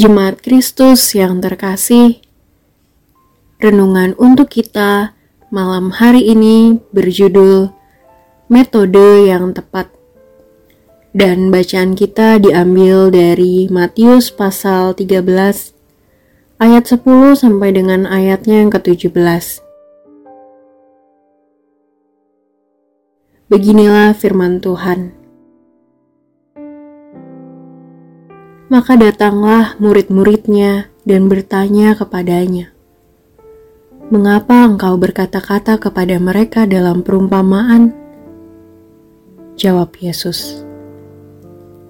Jemaat Kristus yang terkasih, renungan untuk kita malam hari ini berjudul Metode yang Tepat. Dan bacaan kita diambil dari Matius pasal 13 ayat 10 sampai dengan ayatnya yang ke-17. Beginilah firman Tuhan. Maka datanglah murid-muridnya dan bertanya kepadanya, "Mengapa engkau berkata-kata kepada mereka dalam perumpamaan?" Jawab Yesus,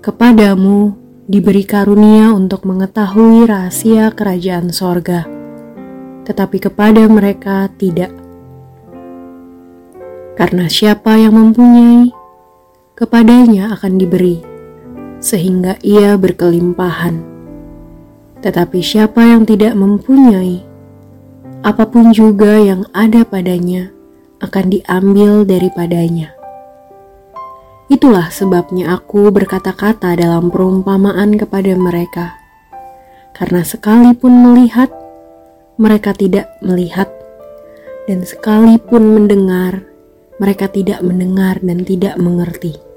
"Kepadamu diberi karunia untuk mengetahui rahasia kerajaan sorga, tetapi kepada mereka tidak. Karena siapa yang mempunyai, kepadanya akan diberi." Sehingga ia berkelimpahan. Tetapi siapa yang tidak mempunyai, apa pun juga yang ada padanya akan diambil daripadanya. Itulah sebabnya aku berkata-kata dalam perumpamaan kepada mereka, karena sekalipun melihat, mereka tidak melihat, dan sekalipun mendengar, mereka tidak mendengar dan tidak mengerti.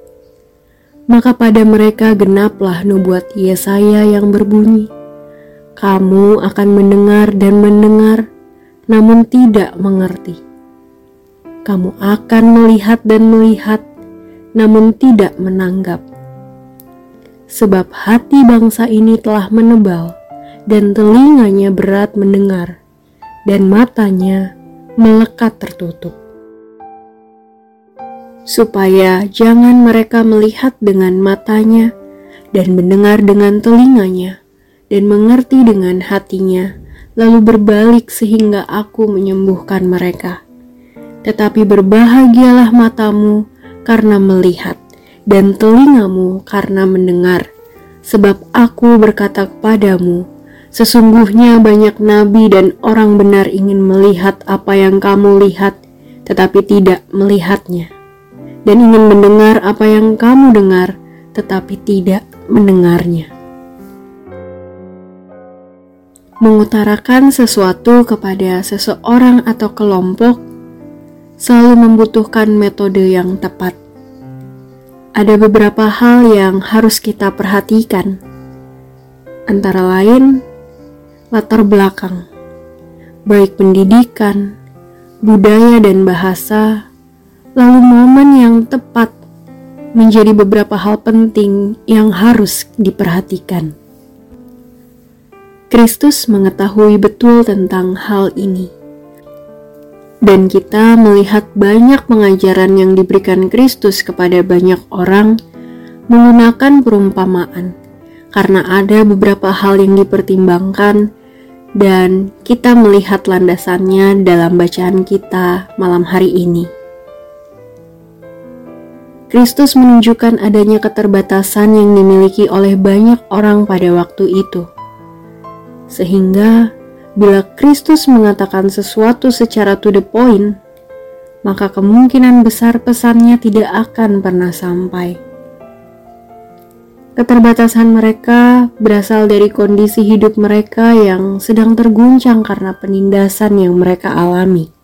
Maka pada mereka genaplah nubuat Yesaya yang berbunyi, Kamu akan mendengar dan mendengar, namun tidak mengerti. Kamu akan melihat dan melihat, namun tidak menanggap. Sebab hati bangsa ini telah menebal, dan telinganya berat mendengar, dan matanya melekat tertutup supaya jangan mereka melihat dengan matanya dan mendengar dengan telinganya dan mengerti dengan hatinya, lalu berbalik sehingga aku menyembuhkan mereka. Tetapi berbahagialah matamu karena melihat dan telingamu karena mendengar, sebab aku berkata kepadamu, sesungguhnya banyak nabi dan orang benar ingin melihat apa yang kamu lihat, tetapi tidak melihatnya dan ingin mendengar apa yang kamu dengar, tetapi tidak mendengarnya. Mengutarakan sesuatu kepada seseorang atau kelompok selalu membutuhkan metode yang tepat. Ada beberapa hal yang harus kita perhatikan, antara lain latar belakang, baik pendidikan, budaya, dan bahasa lalu momen yang tepat menjadi beberapa hal penting yang harus diperhatikan. Kristus mengetahui betul tentang hal ini. Dan kita melihat banyak pengajaran yang diberikan Kristus kepada banyak orang menggunakan perumpamaan, karena ada beberapa hal yang dipertimbangkan dan kita melihat landasannya dalam bacaan kita malam hari ini. Kristus menunjukkan adanya keterbatasan yang dimiliki oleh banyak orang pada waktu itu. Sehingga, bila Kristus mengatakan sesuatu secara to the point, maka kemungkinan besar pesannya tidak akan pernah sampai. Keterbatasan mereka berasal dari kondisi hidup mereka yang sedang terguncang karena penindasan yang mereka alami.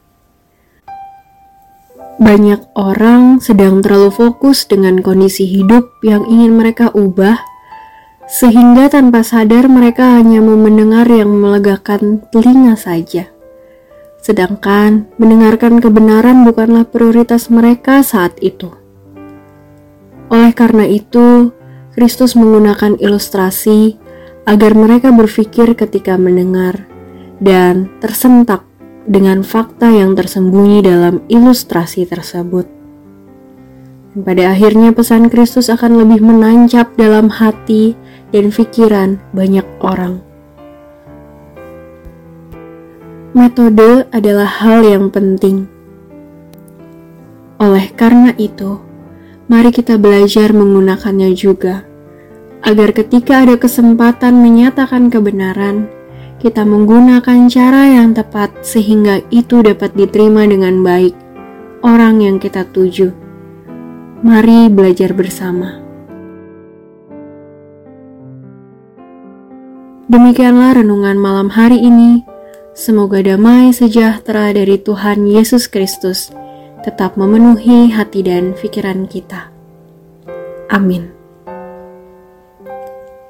Banyak orang sedang terlalu fokus dengan kondisi hidup yang ingin mereka ubah, sehingga tanpa sadar mereka hanya mau mendengar yang melegakan telinga saja. Sedangkan mendengarkan kebenaran bukanlah prioritas mereka saat itu. Oleh karena itu, Kristus menggunakan ilustrasi agar mereka berpikir ketika mendengar dan tersentak dengan fakta yang tersembunyi dalam ilustrasi tersebut. Dan pada akhirnya pesan Kristus akan lebih menancap dalam hati dan pikiran banyak orang. Metode adalah hal yang penting. Oleh karena itu, mari kita belajar menggunakannya juga, agar ketika ada kesempatan menyatakan kebenaran, kita menggunakan cara yang tepat sehingga itu dapat diterima dengan baik orang yang kita tuju. Mari belajar bersama. Demikianlah renungan malam hari ini. Semoga damai sejahtera dari Tuhan Yesus Kristus tetap memenuhi hati dan pikiran kita. Amin.